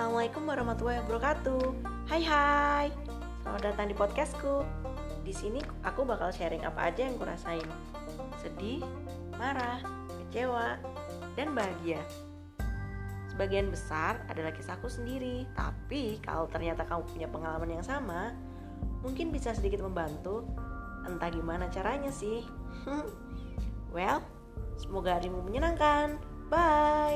Assalamualaikum warahmatullahi wabarakatuh. Hai hai. Selamat datang di podcastku. Di sini aku bakal sharing apa aja yang kurasain. Sedih, marah, kecewa, dan bahagia. Sebagian besar adalah kisahku sendiri, tapi kalau ternyata kamu punya pengalaman yang sama, mungkin bisa sedikit membantu. Entah gimana caranya sih. well, semoga harimu menyenangkan. Bye.